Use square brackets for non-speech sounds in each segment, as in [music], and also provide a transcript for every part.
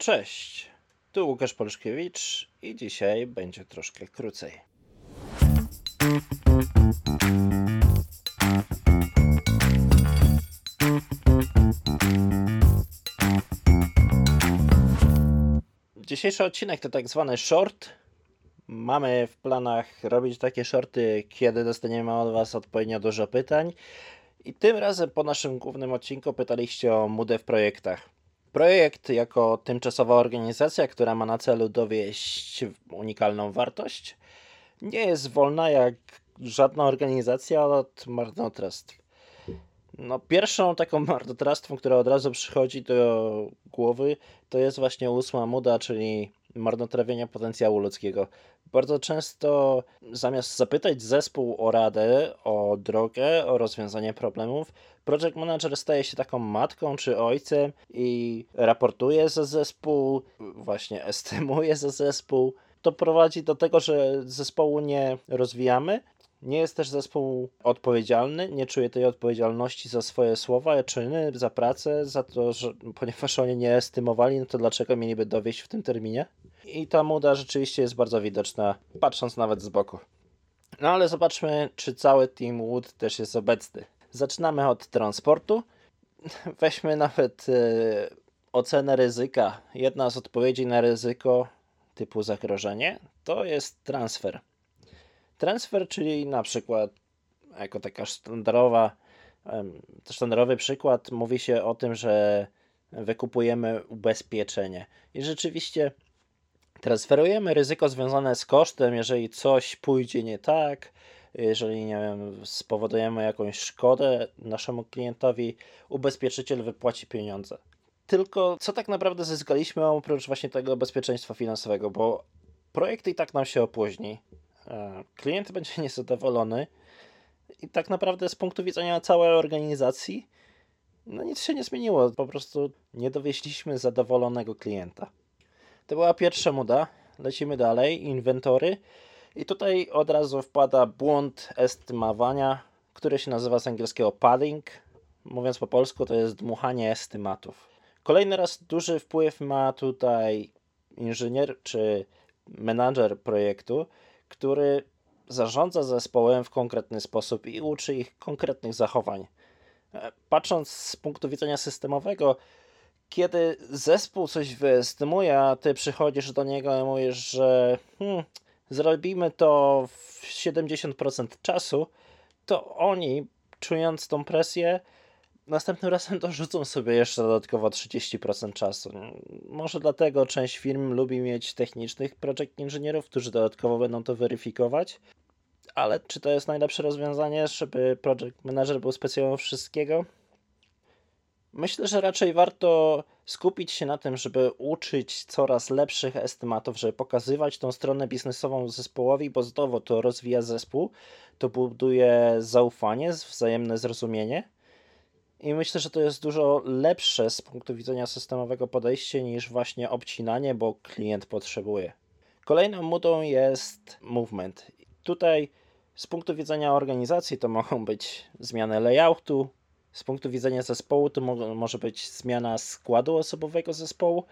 Cześć, tu Łukasz Polszkiewicz i dzisiaj będzie troszkę krócej. Dzisiejszy odcinek to tak zwany short. Mamy w planach robić takie shorty, kiedy dostaniemy od Was odpowiednio dużo pytań. I tym razem po naszym głównym odcinku pytaliście o MUDę w projektach. Projekt jako tymczasowa organizacja, która ma na celu dowieść unikalną wartość, nie jest wolna jak żadna organizacja od marnotrawstw. No, pierwszą taką marnotrawstwem, która od razu przychodzi do głowy, to jest właśnie ósma muda, czyli marnotrawienia potencjału ludzkiego. Bardzo często zamiast zapytać zespół o radę, o drogę, o rozwiązanie problemów, project manager staje się taką matką czy ojcem i raportuje za zespół, właśnie [laughs] estymuje za zespół. To prowadzi do tego, że zespołu nie rozwijamy, nie jest też zespół odpowiedzialny, nie czuje tej odpowiedzialności za swoje słowa, czyny, za pracę, za to, że ponieważ oni nie estymowali, no to dlaczego mieliby dowieść w tym terminie? I ta muda rzeczywiście jest bardzo widoczna, patrząc nawet z boku. No ale zobaczmy, czy cały Team Wood też jest obecny. Zaczynamy od transportu. [laughs] Weźmy nawet e, ocenę ryzyka. Jedna z odpowiedzi na ryzyko typu zagrożenie to jest transfer. Transfer, czyli na przykład jako taka sztandarowa, sztandarowy przykład, mówi się o tym, że wykupujemy ubezpieczenie. I rzeczywiście transferujemy ryzyko związane z kosztem, jeżeli coś pójdzie nie tak, jeżeli nie wiem, spowodujemy jakąś szkodę naszemu klientowi, ubezpieczyciel wypłaci pieniądze. Tylko co tak naprawdę zyskaliśmy oprócz właśnie tego bezpieczeństwa finansowego, bo projekt i tak nam się opóźni. E, klient będzie [laughs] niezadowolony i tak naprawdę z punktu widzenia całej organizacji no nic się nie zmieniło, po prostu nie dowieźliśmy zadowolonego klienta. To była pierwsza muda. Lecimy dalej. Inwentory. I tutaj od razu wpada błąd estymowania, który się nazywa z angielskiego padding. Mówiąc po polsku, to jest dmuchanie estymatów. Kolejny raz duży wpływ ma tutaj inżynier czy menadżer projektu, który zarządza zespołem w konkretny sposób i uczy ich konkretnych zachowań. E, patrząc z punktu widzenia systemowego, kiedy zespół coś wyestymuje, a ty przychodzisz do niego i mówisz, że hmm, zrobimy to w 70% czasu, to oni, czując tą presję, następnym razem dorzucą sobie jeszcze dodatkowo 30% czasu. Może dlatego część firm lubi mieć technicznych project inżynierów, którzy dodatkowo będą to weryfikować. Ale czy to jest najlepsze rozwiązanie, żeby project manager był specjalną wszystkiego? Myślę, że raczej warto skupić się na tym, żeby uczyć coraz lepszych estymatów, żeby pokazywać tą stronę biznesową zespołowi, bo znowu to rozwija zespół, to buduje zaufanie, wzajemne zrozumienie. I myślę, że to jest dużo lepsze z punktu widzenia systemowego podejście niż właśnie obcinanie, bo klient potrzebuje. Kolejną mudą jest movement. Tutaj z punktu widzenia organizacji to mogą być zmiany layoutu, z punktu widzenia zespołu to mo może być zmiana składu osobowego zespołu.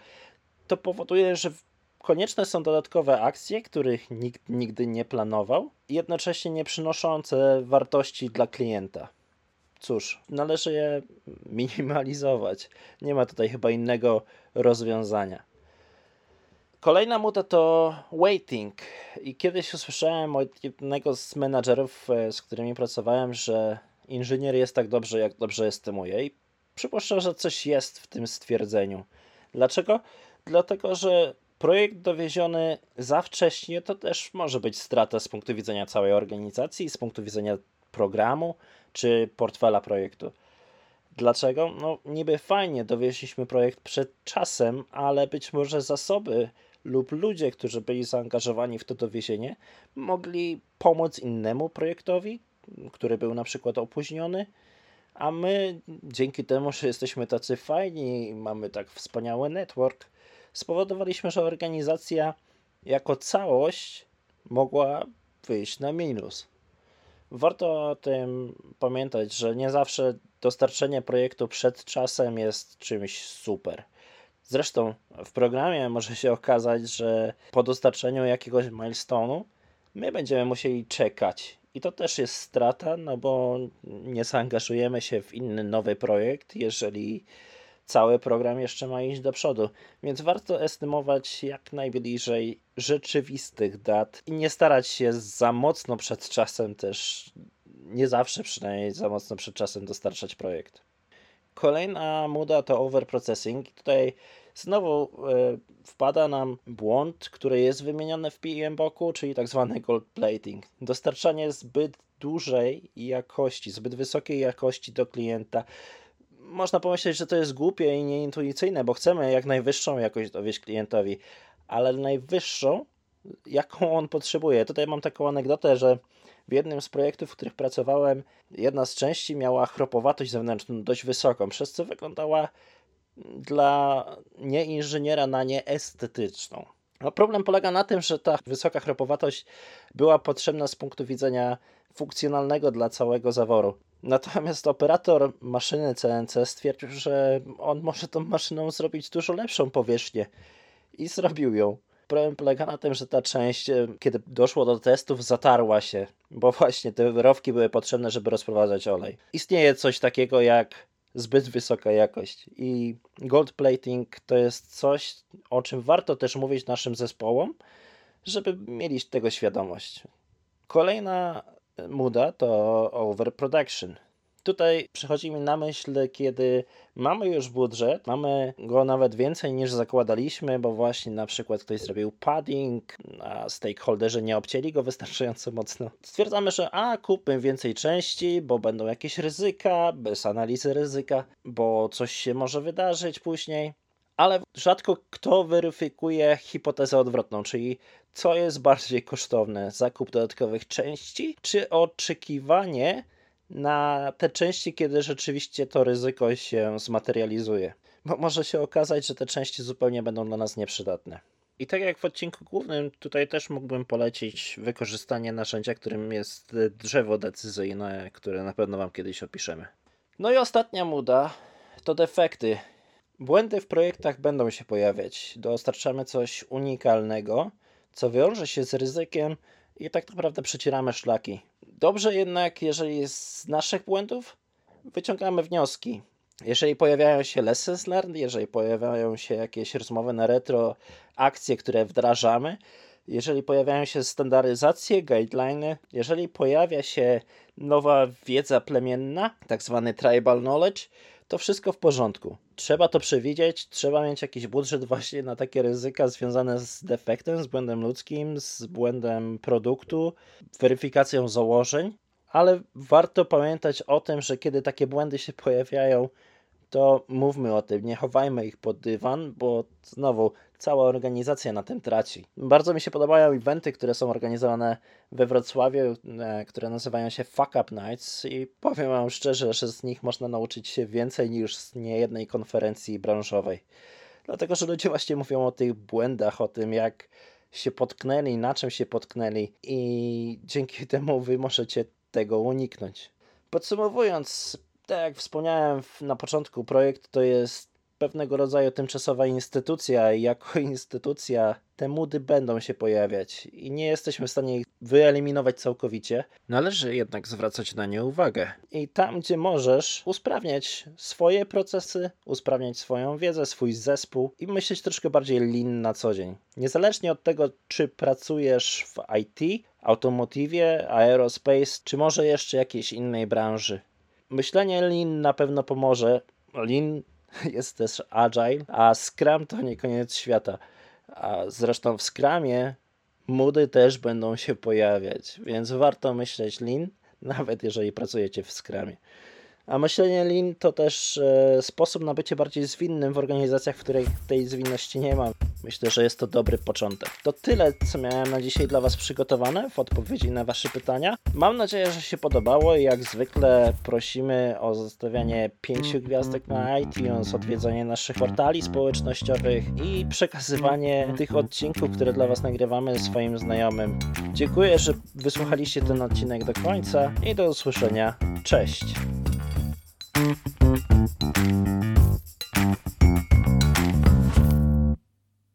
To powoduje, że konieczne są dodatkowe akcje, których nikt nigdy nie planował, jednocześnie nie przynoszące wartości dla klienta. Cóż, należy je minimalizować. Nie ma tutaj chyba innego rozwiązania. Kolejna muta to waiting. I kiedyś usłyszałem od jednego z menadżerów, e, z którymi pracowałem, że inżynier jest tak dobrze, jak dobrze estymuje. I przypuszczam, że coś jest w tym stwierdzeniu. Dlaczego? Dlatego, że projekt dowieziony za wcześnie to też może być strata z punktu widzenia całej organizacji, z punktu widzenia programu czy portfela projektu. Dlaczego? No, niby fajnie dowieźliśmy projekt przed czasem, ale być może zasoby lub ludzie, którzy byli zaangażowani w to dowiezienie, mogli pomóc innemu projektowi, który był na przykład opóźniony, a my dzięki temu, że jesteśmy tacy fajni i mamy tak wspaniały network, spowodowaliśmy, że organizacja jako całość mogła wyjść na minus. Warto o tym pamiętać, że nie zawsze dostarczenie projektu przed czasem jest czymś super. Zresztą w programie może się okazać, że po dostarczeniu jakiegoś milestone'u my będziemy musieli czekać. I to też jest strata, no bo nie zaangażujemy się w inny nowy projekt, jeżeli cały program jeszcze ma iść do przodu. Więc warto estymować jak najbliżej rzeczywistych dat i nie starać się za mocno przed czasem też, nie zawsze przynajmniej za mocno przed czasem dostarczać projekt. Kolejna muda to overprocessing. Tutaj znowu e, wpada nam błąd, który jest wymieniony w PMBOK-u, czyli tak zwany gold plating. Dostarczanie zbyt dużej jakości, zbyt wysokiej jakości do klienta. Można pomyśleć, że to jest głupie i nieintuicyjne, bo chcemy jak najwyższą jakość dowieść klientowi, ale najwyższą, jaką on potrzebuje. Tutaj mam taką anegdotę, że w jednym z projektów, w których pracowałem, jedna z części miała chropowatość zewnętrzną dość wysoką, przez co wyglądała dla nieinżyniera na nieestetyczną. No problem polega na tym, że ta wysoka chropowatość była potrzebna z punktu widzenia funkcjonalnego dla całego zaworu. Natomiast operator maszyny CNC stwierdził, że on może tą maszyną zrobić dużo lepszą powierzchnię i zrobił ją. Problem polega na tym, że ta część, e, kiedy doszło do testów, zatarła się, bo właśnie te wyrowki były potrzebne, żeby rozprowadzać olej. Istnieje coś takiego jak zbyt wysoka jakość i gold plating to jest coś, o czym warto też mówić naszym zespołom, żeby mieli tego świadomość. Kolejna muda to overproduction. Tutaj przychodzi mi na myśl, kiedy mamy już budżet, mamy go nawet więcej niż zakładaliśmy, bo właśnie na przykład ktoś zrobił padding, a stakeholderzy nie obcięli go wystarczająco mocno. Stwierdzamy, że a kupmy więcej części, bo będą jakieś ryzyka, bez analizy ryzyka, bo coś się może wydarzyć później. Ale rzadko kto weryfikuje hipotezę odwrotną, czyli co jest bardziej kosztowne: zakup dodatkowych części, czy oczekiwanie na te części, kiedy rzeczywiście to ryzyko się zmaterializuje. Bo może się okazać, że te części zupełnie będą dla nas nieprzydatne. I tak jak w odcinku głównym, tutaj też mógłbym polecić wykorzystanie narzędzia, którym jest drzewo decyzyjne, które na pewno Wam kiedyś opiszemy. No i ostatnia muda to defekty. Błędy w projektach będą się pojawiać. Dostarczamy coś unikalnego, co wiąże się z ryzykiem i tak naprawdę przecieramy szlaki. Dobrze jednak, jeżeli z naszych błędów wyciągamy wnioski. Jeżeli pojawiają się lessons learned, jeżeli pojawiają się jakieś rozmowy na retro, akcje, które wdrażamy, jeżeli pojawiają się standaryzacje, guidelines, jeżeli pojawia się nowa wiedza plemienna, tak zwany tribal knowledge, to wszystko w porządku. Trzeba to przewidzieć, trzeba mieć jakiś budżet właśnie na takie ryzyka związane z defektem, z błędem ludzkim, z błędem produktu, weryfikacją założeń, ale warto pamiętać o tym, że kiedy takie błędy się pojawiają, to mówmy o tym, nie chowajmy ich pod dywan, bo znowu cała organizacja na tym traci. Bardzo mi się podobają eventy, które są organizowane we Wrocławiu, e, które nazywają się Fuck Up Nights i powiem Wam szczerze, że z nich można nauczyć się więcej niż z niejednej konferencji branżowej. Dlatego, że ludzie właśnie mówią o tych błędach, o tym jak się potknęli, na czym się potknęli i dzięki temu Wy możecie tego uniknąć. Podsumowując, tak jak wspomniałem na początku, projekt to jest pewnego rodzaju tymczasowa instytucja i jako [laughs] instytucja te mudy będą się pojawiać i nie jesteśmy w stanie ich wyeliminować całkowicie. Należy jednak zwracać na nie uwagę. I tam, gdzie możesz, usprawniać swoje procesy, usprawniać swoją wiedzę, swój zespół i myśleć troszkę bardziej lean na co dzień. Niezależnie od tego, czy pracujesz w IT, automotywie, aerospace, czy może jeszcze jakiejś innej branży. Myślenie lean na pewno pomoże. Lean [laughs] jest też agile, a Scrum to nie koniec świata. A zresztą w Scrumie mudy też będą się pojawiać, więc warto myśleć lean, [laughs] nawet jeżeli pracujecie w Scrumie. A myślenie lean to też e, sposób na bycie bardziej zwinnym w organizacjach, w której tej zwinności nie ma. Myślę, że jest to dobry początek. To tyle, co miałem na dzisiaj dla Was przygotowane w odpowiedzi na Wasze pytania. Mam nadzieję, że się podobało i jak zwykle prosimy o zostawianie pięciu gwiazdek na iTunes, odwiedzanie naszych portali społecznościowych i przekazywanie tych odcinków, które dla Was nagrywamy swoim znajomym. Dziękuję, że wysłuchaliście ten odcinek do końca i do usłyszenia. Cześć!